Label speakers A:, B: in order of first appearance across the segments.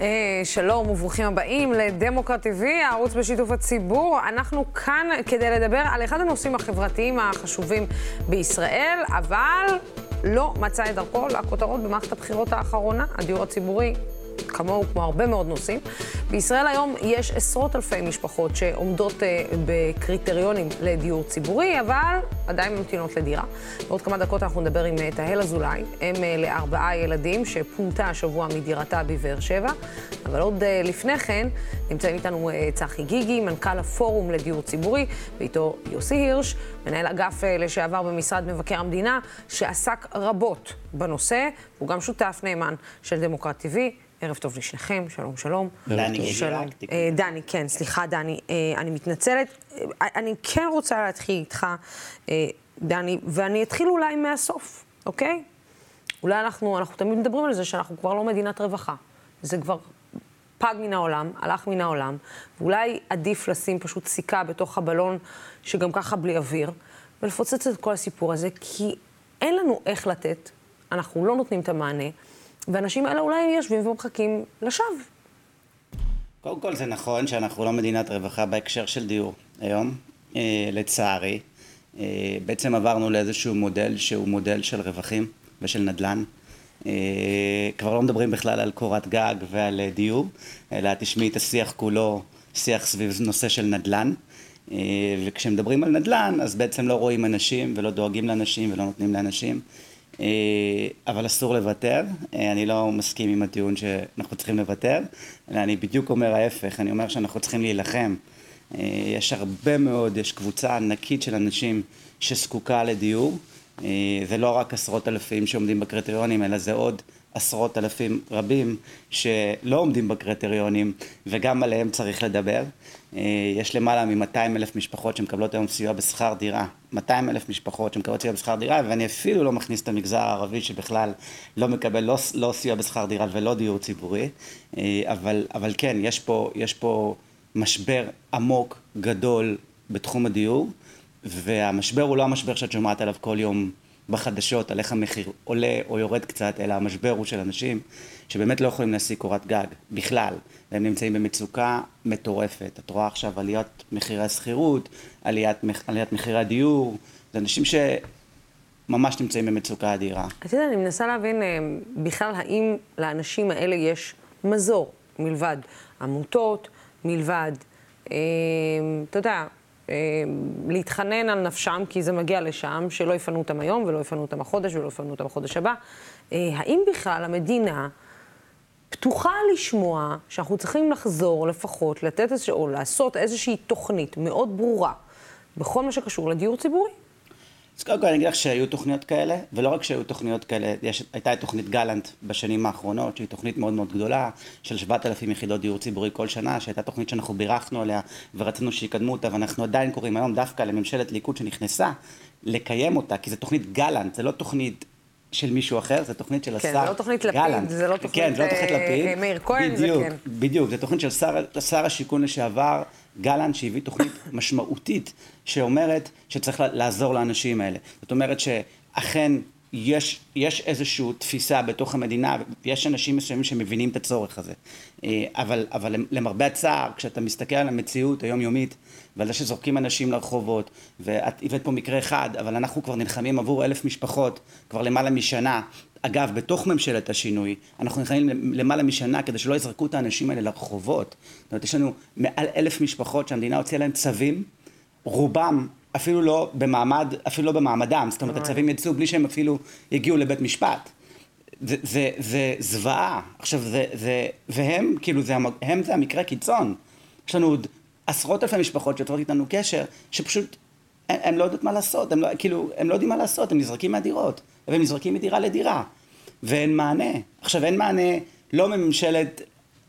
A: אה, שלום וברוכים הבאים לדמוקרט TV, הערוץ בשיתוף הציבור. אנחנו כאן כדי לדבר על אחד הנושאים החברתיים החשובים בישראל, אבל לא מצא את דרכו לכותרות במערכת הבחירות האחרונה, הדיור הציבורי כמוהו כמו הרבה מאוד נושאים. בישראל היום יש עשרות אלפי משפחות שעומדות אה, בקריטריונים לדיור ציבורי, אבל עדיין ממתינות לדירה. בעוד כמה דקות אנחנו נדבר עם אה, תהל אזולאי, אם אה, לארבעה ילדים שפונתה השבוע מדירתה בבאר שבע. אבל עוד לפני כן נמצאים איתנו צחי גיגי, מנכ"ל הפורום לדיור ציבורי, ואיתו יוסי הירש, מנהל אגף לשעבר במשרד מבקר המדינה, שעסק רבות בנושא, הוא גם שותף נאמן של דמוקרט TV. ערב טוב לשניכם, שלום, שלום.
B: דני, שלום.
A: אה, דני, כן, סליחה, דני, אה, אני מתנצלת. אה, אני כן רוצה להתחיל איתך, דני, ואני אתחיל אולי מהסוף, אוקיי? אולי אנחנו, אנחנו תמיד מדברים על זה שאנחנו כבר לא מדינת רווחה. זה כבר פג מן העולם, הלך מן העולם, ואולי עדיף לשים פשוט סיכה בתוך הבלון, שגם ככה בלי אוויר, ולפוצץ את כל הסיפור הזה, כי אין לנו איך לתת, אנחנו לא נותנים את המענה. והאנשים האלה אולי יושבים ומחכים לשווא.
B: קודם כל זה נכון שאנחנו לא מדינת רווחה בהקשר של דיור היום, אה, לצערי. אה, בעצם עברנו לאיזשהו מודל שהוא מודל של רווחים ושל נדל"ן. אה, כבר לא מדברים בכלל על קורת גג ועל אה, דיור, אלא תשמעי את השיח כולו, שיח סביב נושא של נדל"ן. אה, וכשמדברים על נדל"ן, אז בעצם לא רואים אנשים ולא דואגים לאנשים ולא נותנים לאנשים. אה, אבל אסור לוותר. אה, אני לא מסכים עם הטיעון שאנחנו צריכים לוותר, אלא אני בדיוק אומר ההפך, אני אומר שאנחנו צריכים להילחם. אה, יש הרבה מאוד, יש קבוצה ענקית של אנשים שזקוקה לדיור. זה לא רק עשרות אלפים שעומדים בקריטריונים, אלא זה עוד עשרות אלפים רבים שלא עומדים בקריטריונים וגם עליהם צריך לדבר. אה, יש למעלה מ-200 אלף משפחות שמקבלות היום סיוע בשכר דירה, 200 אלף משפחות שמקבלות סיוע בשכר דירה ואני אפילו לא מכניס את המגזר הערבי שבכלל לא מקבל לא, לא סיוע בשכר דירה ולא דיור ציבורי, אה, אבל, אבל כן, יש פה, יש פה משבר עמוק, גדול בתחום הדיור והמשבר הוא לא המשבר שאת שומעת עליו כל יום בחדשות על איך המחיר עולה או יורד קצת, אלא המשבר הוא של אנשים שבאמת לא יכולים להשיג קורת גג בכלל, והם נמצאים במצוקה מטורפת. את רואה עכשיו עליית מחירי השכירות, עליית, עליית מחירי הדיור, זה אנשים שממש נמצאים במצוקה אדירה.
A: את יודעת, אני מנסה להבין אה, בכלל האם לאנשים האלה יש מזור מלבד עמותות, מלבד, אה, אתה יודע, להתחנן על נפשם, כי זה מגיע לשם, שלא יפנו אותם היום ולא יפנו אותם החודש ולא יפנו אותם החודש הבא. אה, האם בכלל המדינה פתוחה לשמוע שאנחנו צריכים לחזור לפחות, לתת איזושהי, או לעשות איזושהי תוכנית מאוד ברורה בכל מה שקשור לדיור ציבורי?
B: אז קודם כל אני אגיד לך שהיו תוכניות כאלה, ולא רק שהיו תוכניות כאלה, יש, הייתה תוכנית גלנט בשנים האחרונות, שהיא תוכנית מאוד מאוד גדולה, של 7,000 יחידות דיור ציבורי כל שנה, שהייתה תוכנית שאנחנו בירכנו עליה ורצינו שיקדמו אותה, ואנחנו עדיין קוראים היום דווקא לממשלת ליכוד שנכנסה לקיים אותה, כי זו תוכנית גלנט, זה לא תוכנית של מישהו אחר, זו תוכנית של
A: כן,
B: השר גלנט.
A: כן, זה לא תוכנית לפיד, זה לא תוכנית,
B: לא אה.
A: מאיר כהן, זה כן.
B: בדיוק, זו תוכנית של שר השיכון לשעבר, גלנט, שהביא תוכנית משמעותית שאומרת שצריך לעזור לאנשים האלה. זאת אומרת שאכן יש, יש איזושהי תפיסה בתוך המדינה, ויש אנשים מסוימים שמבינים את הצורך הזה. אה, אבל, אבל למרבה הצער, כשאתה מסתכל על המציאות היומיומית, ועל זה שזורקים אנשים לרחובות, ואת הבאת פה מקרה אחד, אבל אנחנו כבר נלחמים עבור אלף משפחות כבר למעלה משנה. אגב, בתוך ממשלת השינוי, אנחנו נלחמים למעלה משנה כדי שלא יזרקו את האנשים האלה לרחובות. זאת אומרת, יש לנו מעל אלף משפחות שהמדינה הוציאה להם צווים, רובם אפילו לא במעמד, אפילו לא במעמדם, זאת אומרת, הצווים יצאו בלי שהם אפילו יגיעו לבית משפט. זה, זה, זה זוועה. עכשיו, זה, זה, והם, כאילו, זה, הם זה המקרה קיצון. יש לנו עוד עשרות אלפי משפחות שיוצרות איתנו קשר, שפשוט, הם, הם לא יודעות מה לעשות, הם לא, כאילו, הם לא יודעים מה לעשות, הם נזרקים מהדירות, והם נזרקים מדירה לדירה, ואין מענה. עכשיו, אין מענה לא מממשלת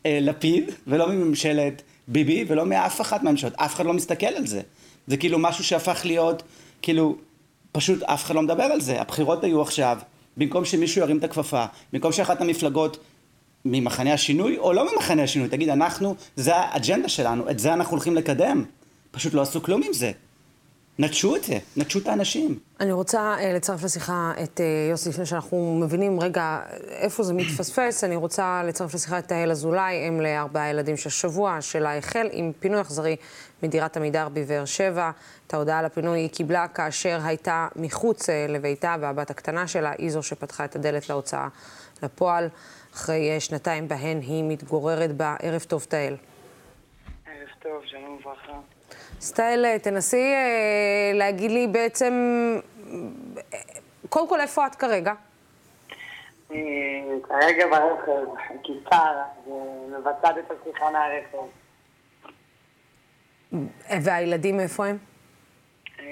B: אה, לפיד, ולא מממשלת ביבי, ולא מאף אחת מהממשלות, אף אחד לא מסתכל על זה. זה כאילו משהו שהפך להיות, כאילו, פשוט אף אחד לא מדבר על זה. הבחירות היו עכשיו, במקום שמישהו ירים את הכפפה, במקום שאחת המפלגות ממחנה השינוי, או לא ממחנה השינוי, תגיד, אנחנו, זה האג'נדה שלנו, את זה אנחנו הולכים לקדם. פשוט לא עשו כלום עם זה. נטשו את זה, נטשו את האנשים.
A: אני רוצה uh, לצרף לשיחה את uh, יוסי, לפני שאנחנו מבינים רגע איפה זה מתפספס. אני רוצה לצרף לשיחה את תהל אזולאי, אם לארבעה ילדים שהשבוע שלה החל עם פינוי אכזרי מדירת עמידר בבאר שבע. את ההודעה על הפינוי היא קיבלה כאשר הייתה מחוץ uh, לביתה, והבת הקטנה שלה היא זו שפתחה את הדלת להוצאה לפועל, אחרי uh, שנתיים בהן היא מתגוררת בה. ערב טוב, תהל.
C: ערב טוב, שלום וברכה.
A: סטייל, תנסי אה, להגיד לי בעצם, קודם כל, איפה את כרגע?
C: אה, כרגע ברכב, כיכר, ומבצעת את השיחה מהרכב.
A: והילדים איפה הם?
C: אה,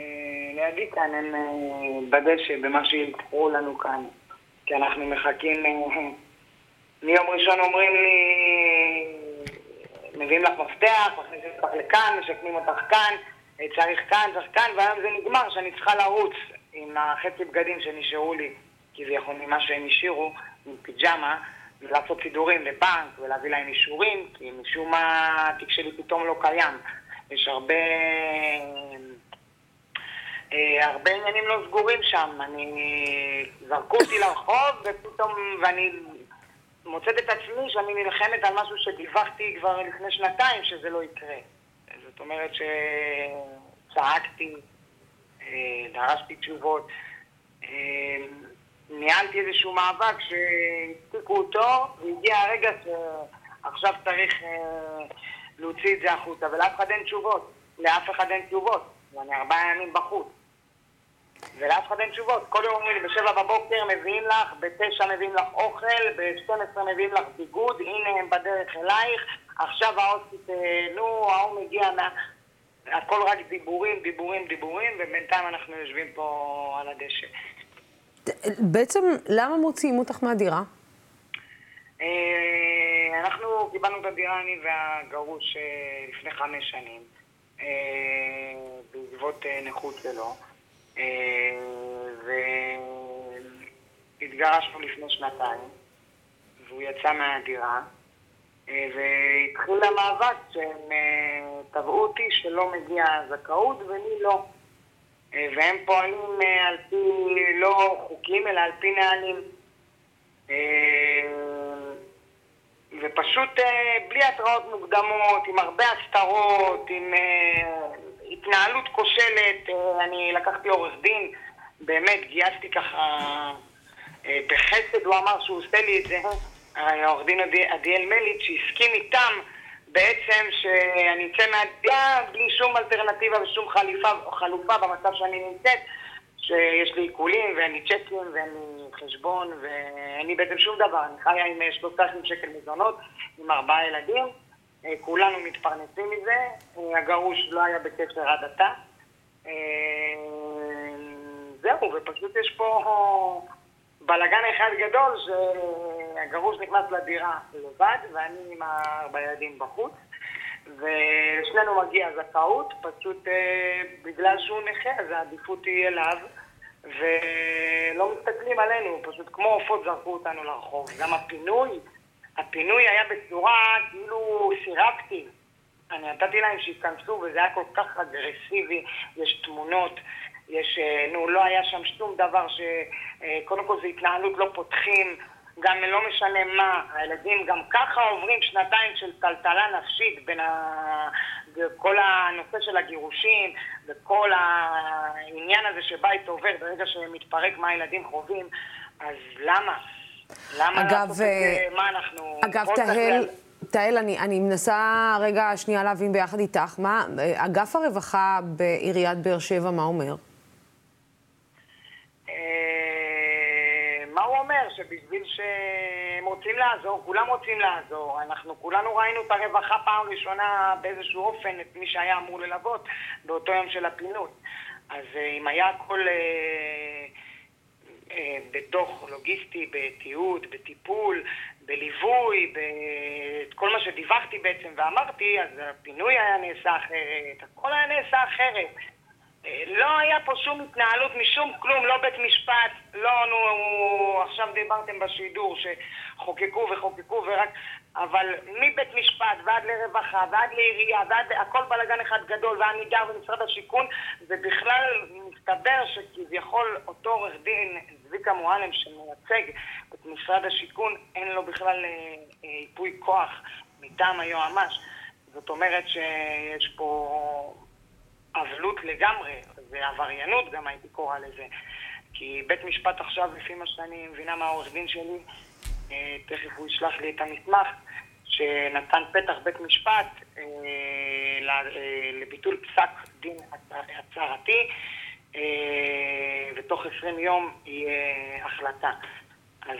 C: לידי כאן, הם בדשא, במה שילקחו לנו כאן. כי אנחנו מחכים, מיום ראשון אומרים לי, מביאים לך מפתח, מכניסים אותך לכאן, משקמים אותך כאן, אה, צריך כאן, צריך כאן, והיום זה נגמר שאני צריכה לרוץ עם החצי בגדים שנשארו לי, כביכול ממה שהם השאירו, עם פיג'מה, ולעשות סידורים לבנק ולהביא להם אישורים, כי משום מה התיק שלי פתאום לא קיים. יש הרבה... אה, הרבה עניינים לא סגורים שם, אני... זרקו אותי לרחוב ופתאום, ואני מוצאת את עצמי שאני נלחמת על משהו שדיווחתי כבר לפני שנתיים שזה לא יקרה. זאת אומרת שצעקתי, אה, דרשתי תשובות, אה, ניהלתי איזשהו מאבק שהצדיקו אותו, והגיע הרגע שעכשיו צריך אה, להוציא את זה החוצה, ולאף אחד אין תשובות. לאף אחד אין תשובות. ואני ארבעה ימים בחוץ. ולאף אחד אין תשובות. כל יום אומרים לי, בשבע בבוקר מביאים לך, בתשע מביאים לך אוכל, ב-12 מביאים לך ביגוד, הנה הם בדרך אלייך, עכשיו ההוסטית, נו, ההוא מגיע מה... הכל רק דיבורים, דיבורים, דיבורים, ובינתיים אנחנו יושבים פה על הדשא.
A: בעצם, למה מוציאים אותך מהדירה?
C: אה, אנחנו קיבלנו את הדירה, אני והגרוש, אה, לפני חמש שנים, אה, בעקבות נכות שלו. והתגרשנו לפני שנתיים, והוא יצא מהדירה, והתחיל המאבק שהם אה, תבעו אותי שלא מגיע הזכאות ולי לא. והם פועלים אה, על פי לא חוקים, אלא על פי נהלים. ופשוט בלי התראות מוקדמות, עם הרבה הסתרות, עם התנהלות כושלת, אה, אני לקחתי עורך דין, באמת גייסתי ככה אה, בחסד, הוא אמר שהוא עושה לי את זה, העורך דין עדיאל מליץ, שהסכים איתם בעצם שאני אצא מהדיעה בלי שום אלטרנטיבה ושום חליפה, חלופה במצב שאני נמצאת, שיש לי עיקולים ואין לי צ'קים ואין לי חשבון ואין לי בעצם שום דבר, אני חיה עם 3,000 שקל מזונות, עם ארבעה ילדים. אה, כולנו מתפרנסים מזה, אה, הגרוש לא היה בקשר עד עתה. אה, זהו, ופשוט יש פה בלאגן אחד גדול שהגרוש נכנס לדירה לבד ואני עם ארבע ילדים בחוץ. ושנינו מגיע זכאות, פשוט בגלל שהוא נכה אז העדיפות היא אליו. ולא מסתכלים עלינו, פשוט כמו עופות זרקו אותנו לרחוב. גם הפינוי, הפינוי היה בצורה כאילו סירבתי. אני נתתי להם שייכנסו וזה היה כל כך אגרסיבי, יש תמונות, יש, אה, נו, לא היה שם שום דבר ש... אה, קודם כל זה התנהלות לא פותחים, גם לא משנה מה, הילדים גם ככה עוברים שנתיים של טלטלה נפשית בין ה... כל הנושא של הגירושים וכל העניין הזה שבית עובר ברגע שמתפרק מה הילדים חווים, אז למה? למה
A: אגב, לעשות את
C: זה? מה אנחנו...
A: אגב, תהל... תהל, אני, אני מנסה רגע שנייה להבין ביחד איתך, מה, אגף הרווחה בעיריית באר שבע, מה אומר?
C: אה, מה הוא אומר? שבשביל שהם רוצים לעזור, כולם רוצים לעזור. אנחנו כולנו ראינו את הרווחה פעם ראשונה באיזשהו אופן, את מי שהיה אמור ללוות באותו יום של הפינוי. אז אה, אם היה הכל... אה, אה, בתוך לוגיסטי, בתיעוד, בטיפול, בליווי, את כל מה שדיווחתי בעצם ואמרתי, אז הפינוי היה נעשה אחרת, הכל היה נעשה אחרת. אה, לא היה פה שום התנהלות משום כלום, לא בית משפט, לא, נו, עכשיו דיברתם בשידור שחוקקו וחוקקו ורק... אבל מבית משפט ועד לרווחה ועד לעירייה ועד הכל בלאגן אחד גדול ועמידר ומשרד השיכון ובכלל מסתבר שכביכול אותו עורך דין צביקה מועלם שמייצג את משרד השיכון אין לו בכלל ייפוי כוח מטעם היועמ"ש זאת אומרת שיש פה אבלות לגמרי, ועבריינות גם הייתי קורא לזה. כי בית משפט עכשיו, לפי מה שאני מבינה מהעורך דין שלי, אה, תכף הוא ישלח לי את המסמך, שנתן פתח בית משפט אה, אה, לביטול פסק דין הצהרתי, ותוך 20 יום יהיה החלטה. אז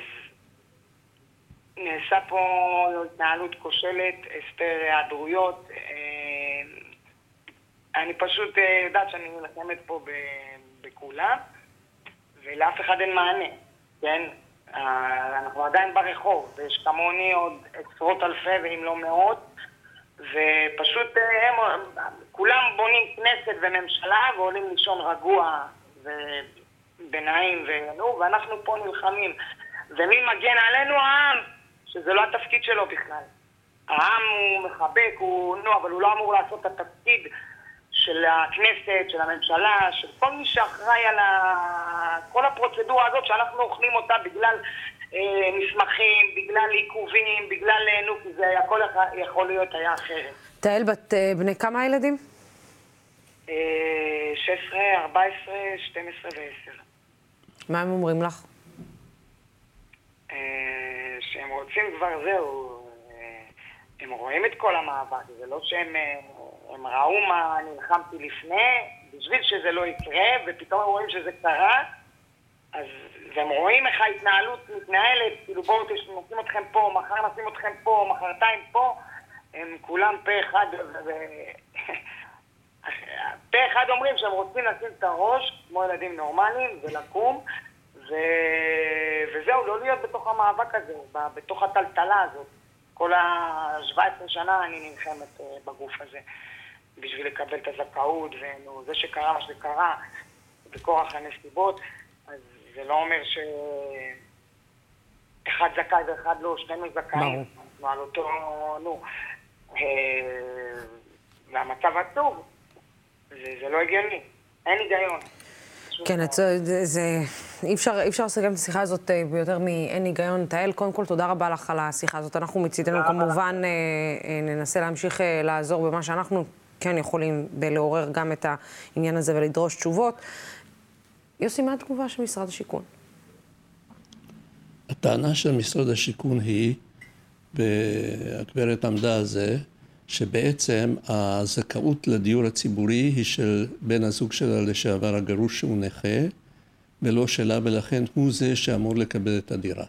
C: נעשה פה התנהלות כושלת, הסתר היעדרויות. אני פשוט יודעת שאני נלחמת פה בכולם, ולאף אחד אין מענה, כן? אנחנו עדיין ברחוב, ויש כמוני עוד עשרות אלפי ואם לא מאות, ופשוט הם, כולם בונים כנסת וממשלה ועולים לישון רגוע ובנעים ונו, ואנחנו פה נלחמים. ומי מגן עלינו? העם, שזה לא התפקיד שלו בכלל. העם הוא מחבק, הוא, נו, אבל הוא לא אמור לעשות את התפקיד של הכנסת, של הממשלה, של כל מי שאחראי על ה... כל הפרוצדורה הזאת שאנחנו אוכלים אותה בגלל אה, מסמכים, בגלל עיכובים, בגלל... אה, נו, כי זה הכל יכול להיות היה אחרת.
A: תהל, בת אה, בני כמה ילדים?
C: אה, 16, 14, 12 ו-10.
A: מה הם אומרים לך?
C: אה, שהם רוצים כבר, זהו, אה, הם רואים את כל המאבק, זה לא שהם... אה, הם ראו מה נלחמתי לפני, בשביל שזה לא יקרה, ופתאום רואים שזה קרה, אז, והם רואים איך ההתנהלות מתנהלת, כאילו בואו נשים אתכם פה, מחר נשים אתכם פה, מחרתיים פה, הם כולם פה אחד, ו... פה אחד אומרים שהם רוצים לשים את הראש, כמו ילדים נורמליים, ולקום, ו... וזהו, לא להיות בתוך המאבק הזה, בתוך הטלטלה הזאת. כל ה-17 שנה אני נלחמת אה, בגוף הזה. בשביל לקבל את הזכאות, וזה שקרה מה שקרה, בכורח הנסיבות, אז זה לא אומר שאחד זכאי ואחד לא, שנינו זכאים. אנחנו על אותו, נו. אה, והמצב עצוב, זה, זה לא הגיוני, אין היגיון.
A: כן, זה, זה, זה, אי אפשר, אי אפשר לסיים את השיחה הזאת אה, ביותר מאין היגיון. תהל, קודם כל, תודה רבה לך על השיחה הזאת. אנחנו מצידנו כמובן אה, ננסה להמשיך לעזור במה שאנחנו כן יכולים בלעורר גם את העניין הזה ולדרוש תשובות. יוסי, מה התגובה של משרד השיכון?
D: הטענה של משרד השיכון היא, והגברת עמדה על זה, שבעצם הזכאות לדיור הציבורי היא של בן הזוג שלה לשעבר הגרוש שהוא נכה, ולא שלה, ולכן הוא זה שאמור לקבל את הדירה.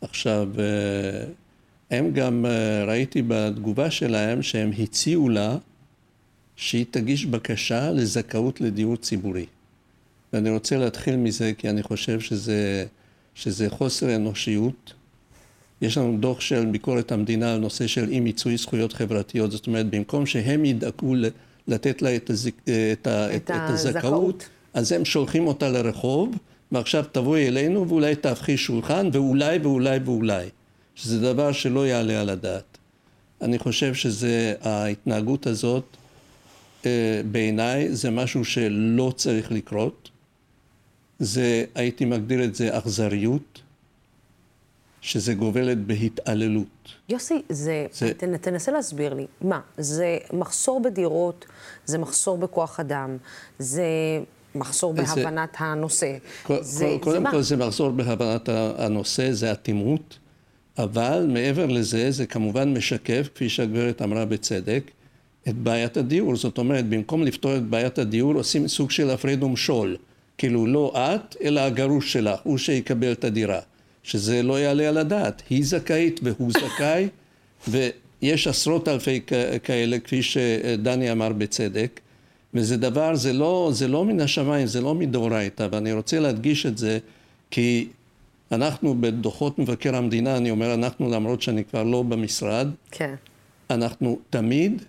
D: עכשיו, אה, הם גם, אה, ראיתי בתגובה שלהם שהם הציעו לה שהיא תגיש בקשה לזכאות לדיור ציבורי. ואני רוצה להתחיל מזה כי אני חושב שזה, שזה חוסר אנושיות. יש לנו דוח של ביקורת המדינה על נושא של אי מיצוי זכויות חברתיות, זאת אומרת, במקום שהם ידאגו לתת לה את, הזק, את, ה, את, את הזכאות, אז הם שולחים אותה לרחוב, ועכשיו תבואי אלינו ואולי תהפכי שולחן, ואולי ואולי ואולי, שזה דבר שלא יעלה על הדעת. אני חושב שזה, ההתנהגות הזאת, אה, בעיניי זה משהו שלא צריך לקרות. זה, הייתי מגדיר את זה אכזריות, שזה גובלת בהתעללות.
A: יוסי, זה, זה... תנ, תנסה להסביר לי, מה, זה מחסור בדירות, זה מחסור בכוח אדם, זה מחסור בהבנת זה... הנושא.
D: כל, זה, קודם זה כל? זה מחסור בהבנת הנושא, זה אטימות, אבל מעבר לזה, זה כמובן משקף, כפי שהגברת אמרה בצדק, את בעיית הדיור. זאת אומרת, במקום לפתור את בעיית הדיור, עושים סוג של הפרד ומשול. כאילו, לא את, אלא הגרוש שלך, הוא שיקבל את הדירה. שזה לא יעלה על הדעת. היא זכאית והוא זכאי, ויש עשרות אלפי כאלה, כפי שדני אמר בצדק. וזה דבר, זה לא, זה לא מן השמיים, זה לא מדאורייתא, ואני רוצה להדגיש את זה, כי אנחנו בדוחות מבקר המדינה, אני אומר אנחנו למרות שאני כבר לא במשרד,
A: כן.
D: אנחנו תמיד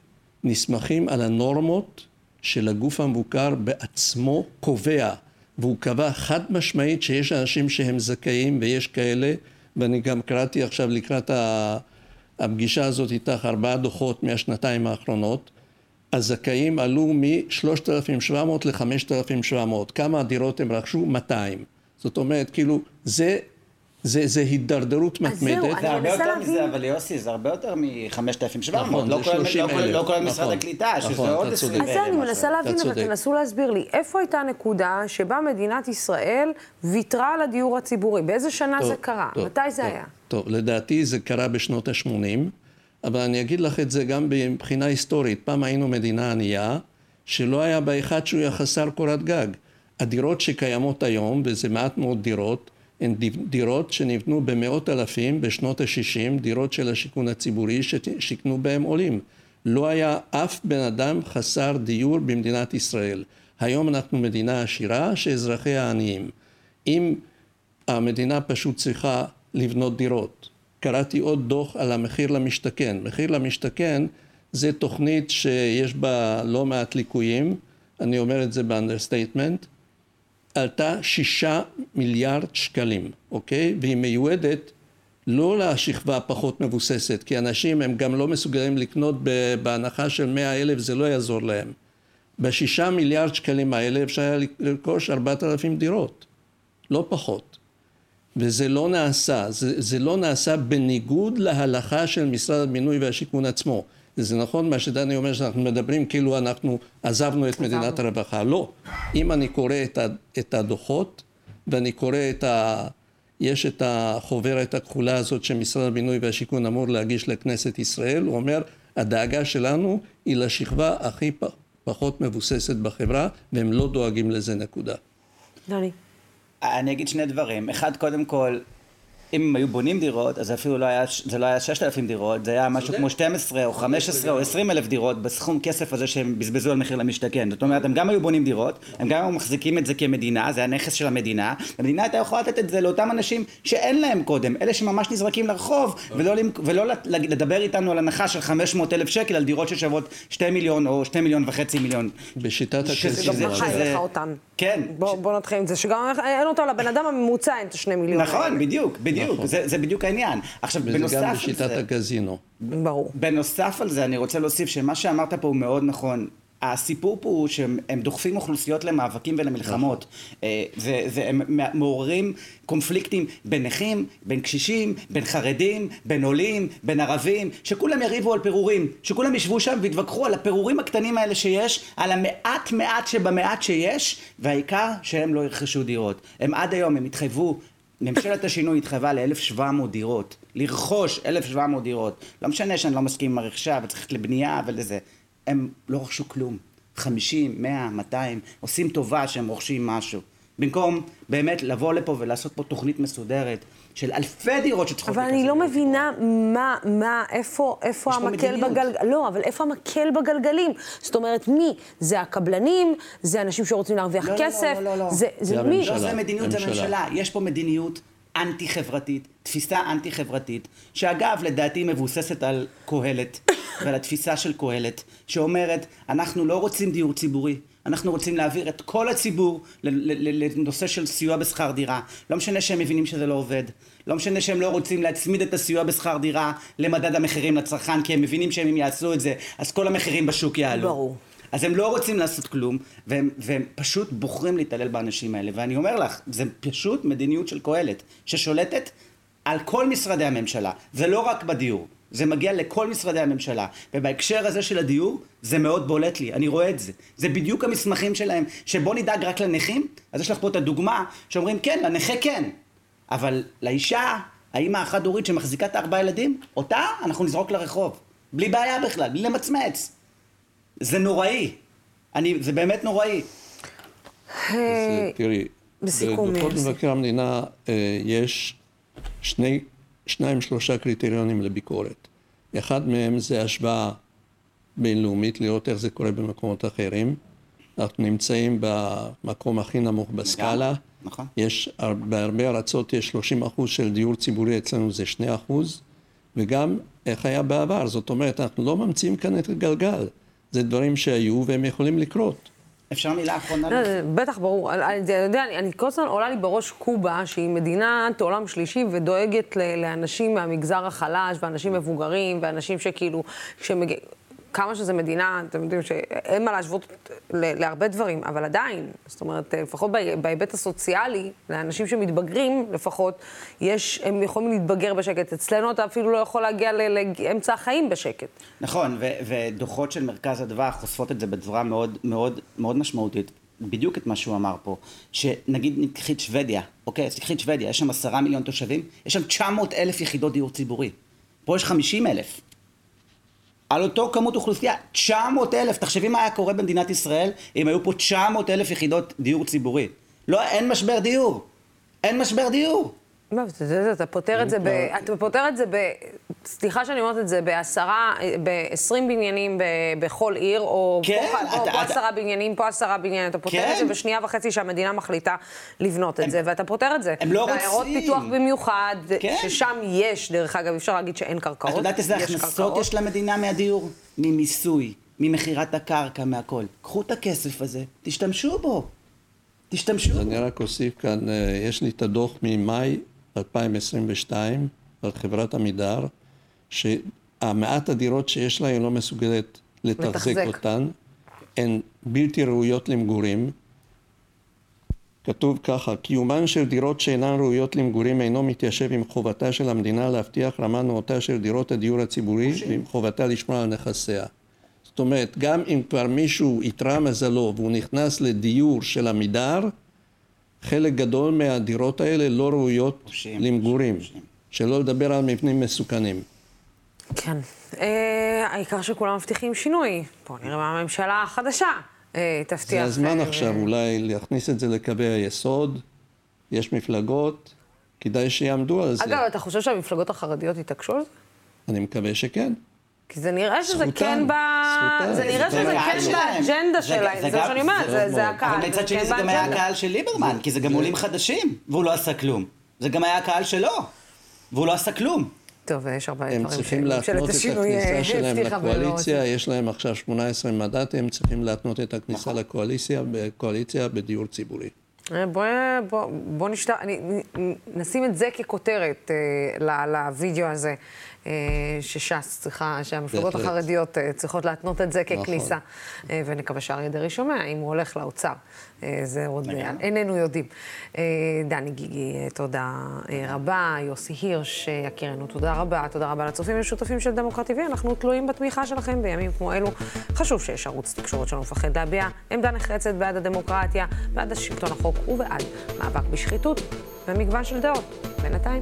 D: נסמכים על הנורמות של הגוף המבוקר בעצמו קובע, והוא קבע חד משמעית שיש אנשים שהם זכאים ויש כאלה, ואני גם קראתי עכשיו לקראת הפגישה הזאת איתך ארבעה דוחות מהשנתיים האחרונות, הזכאים עלו מ-3,700 ל-5,700. כמה דירות הם רכשו? 200. זאת אומרת, כאילו, זה זה, זה הידרדרות מתמדת.
B: זה הרבה יותר מזה, אבל יוסי, זה הרבה יותר מ-5,700.
D: נכון,
B: לא
D: זה
B: כולל-
D: 30
B: לא כולל- לא. כולל משרד
D: נכון,
B: הקליטה, שזה
D: נכון,
B: עוד
D: אתה
B: 20
D: צודק.
A: אז זהו, אני. מנסה להבין, אבל. תנסו להסביר לי, איפה הייתה הנקודה שבה מדינת ישראל ויתרה על הדיור הציבורי? באיזה שנה
D: טוב,
A: זה קרה?
D: טוב,
A: מתי זה
D: טוב,
A: היה?
D: טוב, לדעתי זה קרה בשנות ה-80, אבל אני אגיד לך את זה גם מבחינה היסטורית. פעם היינו מדינה ענייה, שלא היה בה אחד שהוא היה חסר קורת גג. הדירות שקיימות היום, וזה מעט מאוד דירות, הן דירות שנבנו במאות אלפים בשנות ה-60, דירות של השיכון הציבורי ששיכנו בהם עולים. לא היה אף בן אדם חסר דיור במדינת ישראל. היום אנחנו מדינה עשירה שאזרחיה עניים. אם המדינה פשוט צריכה לבנות דירות. קראתי עוד דוח על המחיר למשתכן. מחיר למשתכן זה תוכנית שיש בה לא מעט ליקויים, אני אומר את זה ב understatement, עלתה שישה מיליארד שקלים, אוקיי? והיא מיועדת לא לשכבה הפחות מבוססת, כי אנשים הם גם לא מסוגלים לקנות בהנחה של מאה אלף, זה לא יעזור להם. בשישה מיליארד שקלים האלה אפשר היה לרכוש ארבעת אלפים דירות, לא פחות. וזה לא נעשה, זה, זה לא נעשה בניגוד להלכה של משרד הבינוי והשיכון עצמו. זה נכון מה שדני אומר שאנחנו מדברים כאילו אנחנו עזבנו את מדינת הרווחה. לא. אם אני קורא את, ה, את הדוחות ואני קורא את ה... יש את החוברת הכחולה הזאת שמשרד הבינוי והשיכון אמור להגיש לכנסת ישראל, הוא אומר הדאגה שלנו היא לשכבה הכי פ, פחות מבוססת בחברה והם לא דואגים לזה נקודה.
A: דני.
B: אני אגיד שני דברים. אחד, קודם כל, אם הם היו בונים דירות, אז אפילו לא היה, זה לא היה 6,000 דירות, זה היה משהו כמו 12 או 15 או 20 אלף דירות בסכום כסף הזה שהם בזבזו על מחיר למשתכן. זאת אומרת, הם גם היו בונים דירות, הם גם היו מחזיקים את זה כמדינה, זה הנכס של המדינה, המדינה הייתה יכולה לתת את זה לאותם אנשים שאין להם קודם, אלה שממש נזרקים לרחוב, ולא, למק- ולא לדבר איתנו על הנחה של 500 אלף שקל על דירות ששוות 2 מיליון או 2 מיליון וחצי מיליון.
D: בשיטת
B: שזה-
D: הקזינו.
A: גם
B: שזה-
A: לך אותן.
B: כן.
A: בוא, בוא נתחיל עם זה, שגם אין אותו לבן אדם הממוצע, אין את השני מיליון.
B: נכון,
A: האלה.
B: בדיוק, בדיוק,
D: נכון.
B: זה, זה בדיוק העניין. עכשיו,
D: וזה
B: בנוסף
D: גם
B: על
D: בשיטת
B: זה...
D: הקזינו.
A: ברור.
B: בנוסף על זה אני רוצה להוסיף שמה שאמרת פה הוא מאוד נכון. הסיפור פה הוא שהם הם דוחפים אוכלוסיות למאבקים ולמלחמות. אה, זה, זה, הם מעוררים קונפליקטים בין נכים, בין קשישים, בין חרדים, בין עולים, בין ערבים, שכולם יריבו על פירורים, שכולם ישבו שם ויתווכחו על הפירורים הקטנים האלה שיש, על המעט מעט שבמעט שיש, והעיקר שהם לא ירכשו דירות. הם עד היום, הם התחייבו ממשלת השינוי התחייבה ל-1,700 דירות, לרכוש 1,700 דירות. לא משנה שאני לא מסכים עם הרכישה וצריך לבנייה ולזה. הם לא רכשו כלום. 50, 100, 200, עושים טובה שהם רוכשים משהו. במקום באמת לבוא לפה ולעשות פה תוכנית מסודרת של אלפי דירות שצריכות
A: אבל אני
B: להיכנס
A: לא. מבינה מה, מה, איפה, איפה המקל. בגלגלים. לא, אבל איפה המקל בגלגלים? זאת אומרת, מי? זה הקבלנים? זה אנשים שרוצים להרוויח
B: לא, לא,
A: כסף?
B: לא, לא, לא.
A: זה, זה
D: זה
A: מי?
B: לא. זה מדיניות, זה
D: ממשלה.
B: ממשלה. יש פה מדיניות אנטי-חברתית, תפיסה אנטי-חברתית, שאגב, לדעתי מבוססת על קהלת, ועל התפיסה של קהלת, שאומרת, אנחנו לא רוצים דיור ציבורי, אנחנו רוצים להעביר את כל הציבור לנושא של סיוע בשכר דירה. לא משנה שהם מבינים שזה לא עובד. לא משנה שהם לא רוצים להצמיד את הסיוע בשכר דירה למדד המחירים לצרכן, כי הם מבינים שאם הם יעשו את זה, אז כל המחירים בשוק יעלו.
A: ברור.
B: אז הם לא רוצים לעשות כלום, והם, והם פשוט בוחרים להתעלל באנשים האלה. ואני אומר לך, זה פשוט מדיניות של קהלת, ששולטת על כל משרדי הממשלה. זה לא רק בדיור, זה מגיע לכל משרדי הממשלה. ובהקשר הזה של הדיור, זה מאוד בולט לי, אני רואה את זה. זה בדיוק המסמכים שלהם, שבוא נדאג רק לנכים, אז יש לך פה את הדוגמה, שאומרים כן, לנכה כן, אבל לאישה, האימא החד-הורית שמחזיקה את ארבעה ילדים, אותה אנחנו נזרוק לרחוב. בלי בעיה בכלל, בלי למצמץ. זה נוראי. אני, זה באמת נוראי.
A: אה,
D: תראי,
A: בסיכום,
D: בדוחות. מבקר המדינה אה, יש שני, שניים שלושה קריטריונים לביקורת. אחד מהם זה השוואה בינלאומית, לראות איך זה קורה במקומות אחרים. אנחנו נמצאים במקום הכי נמוך בסקאלה.
B: נכון.
D: יש, הר- בהרבה ארצות יש 30 אחוז של דיור ציבורי, אצלנו זה 2 אחוז, וגם איך היה בעבר. זאת אומרת, אנחנו לא ממציאים כאן את הגלגל. זה דברים שהיו והם יכולים לקרות.
B: אפשר מילה אחרונה?
A: לא, בטח, ברור. אתה יודע, אני כל הזמן עולה לי בראש קובה, שהיא מדינת עולם שלישי ודואגת לאנשים מהמגזר החלש, ואנשים מבוגרים, ואנשים שכאילו, כשמגיעים... כמה שזה מדינה, אתם יודעים שאין מה להשוות להרבה דברים, אבל עדיין, זאת אומרת, לפחות בהיבט הסוציאלי, לאנשים שמתבגרים לפחות, יש, הם יכולים להתבגר בשקט. אצלנו אתה אפילו לא יכול להגיע לאמצע החיים בשקט.
B: נכון, ו- ודוחות של מרכז אדוה חושפות את זה בצורה מאוד, מאוד, מאוד משמעותית. בדיוק את מה שהוא אמר פה, שנגיד נקחי את שוודיה, אוקיי, אז תקחי את שוודיה, יש שם עשרה מיליון תושבים, יש שם 900 אלף יחידות דיור ציבורי. פה יש 50 אלף. על אותו כמות אוכלוסייה, 900 אלף, תחשבי מה היה קורה במדינת ישראל אם היו פה 900 אלף יחידות דיור ציבורי. לא, אין משבר דיור. אין משבר דיור.
A: מה, אתה פותר את זה ב... אתה פותר את זה ב... סליחה שאני אומרת את זה, בעשרה, ב-20 בניינים בכל עיר, או
B: כן,
A: פה,
B: אתה,
A: פה
B: אתה...
A: עשרה בניינים, פה עשרה בניינים, אתה פותר
B: כן.
A: את זה בשנייה וחצי שהמדינה מחליטה לבנות את
B: הם,
A: זה, ואתה פותר את זה.
B: הם לא רוצים.
A: בעיירות פיתוח במיוחד,
B: כן.
A: ששם יש, דרך אגב, אפשר להגיד שאין קרקעות.
B: את יודעת איזה הכנסות יש למדינה מהדיור? ממיסוי, ממכירת הקרקע, מהכל. קחו את הכסף הזה, תשתמשו בו. תשתמשו.
D: אני רק אוסיף כאן, אה, יש לי את הדוח ממאי 2022 על חברת עמידר, שהמעט הדירות שיש לה היא לא מסוגלת לתחזק. אותן, הן בלתי ראויות למגורים. כתוב ככה, קיומן של דירות שאינן ראויות למגורים אינו מתיישב עם חובתה של המדינה להבטיח רמה נאותה של דירות הדיור הציבורי ועם חובתה לשמור על נכסיה. זאת אומרת, גם אם כבר מישהו איתרע מזלו והוא נכנס לדיור של עמידר, חלק גדול מהדירות האלה לא ראויות
B: פושעים,
D: למגורים.
B: פושעים.
D: שלא לדבר על מבנים מסוכנים.
A: כן. אה, העיקר שכולם מבטיחים שינוי. בואו נראה מה הממשלה החדשה אה, תבטיח.
D: זה הזמן
A: אה,
D: עכשיו אולי להכניס את זה לקווי היסוד, יש מפלגות, כדאי שיעמדו על זה.
A: אגב, אתה חושב שהמפלגות החרדיות יתעקשו על זה?
D: אני מקווה שכן.
A: כי זה נראה שזה כן ב... זה נראה
B: זה
A: שזה כן
B: שלהם.
A: באג'נדה
B: זה-
A: שלהם, זה מה שאני אומרת,
D: זה
A: זה-. הקהל.
B: אבל מצד שני
A: כן
B: זה גם היה. הקהל של ליברמן, כי זה גם עולים חדשים, והוא לא עשה כלום. זה גם היה הקהל שלו, והוא לא עשה כלום.
A: טוב, יש הרבה
D: הם
A: דברים
D: צריכים
A: שממשלת
D: להתנות את
A: השינוי, אה,
D: הכניסה שלהם לקואליציה. יש להם עכשיו 18 מנדטים, הם צריכים להתנות את הכניסה
B: נכון.
D: לקואליציה, בקואליציה בדיור ציבורי.
A: אה, בוא, בוא, בוא נשת... אני, נשים את זה ככותרת אה, ל- לוידאו הזה, אה, שש"ס צריכה, שהמפלגות. החרדיות אה, צריכות להתנות את זה
D: נכון.
A: ככניסה. אה, ונקווה שאריה דרעי שומע, אם הוא הולך לאוצר. אה, זה עוד אה. איננו יודעים. אה, דני גיגי, תודה רבה. יוסי הירש, יקירנו, תודה רבה. תודה רבה לצופים ולשותפים של דמוקרט TV. אנחנו תלויים בתמיכה שלכם בימים כמו אלו. חשוב שיש ערוץ תקשורת שלא מפחד להביע עמדה נחרצת בעד הדמוקרטיה, בעד השלטון החוק ובעד מאבק בשחיתות ומגוון של דעות. בינתיים,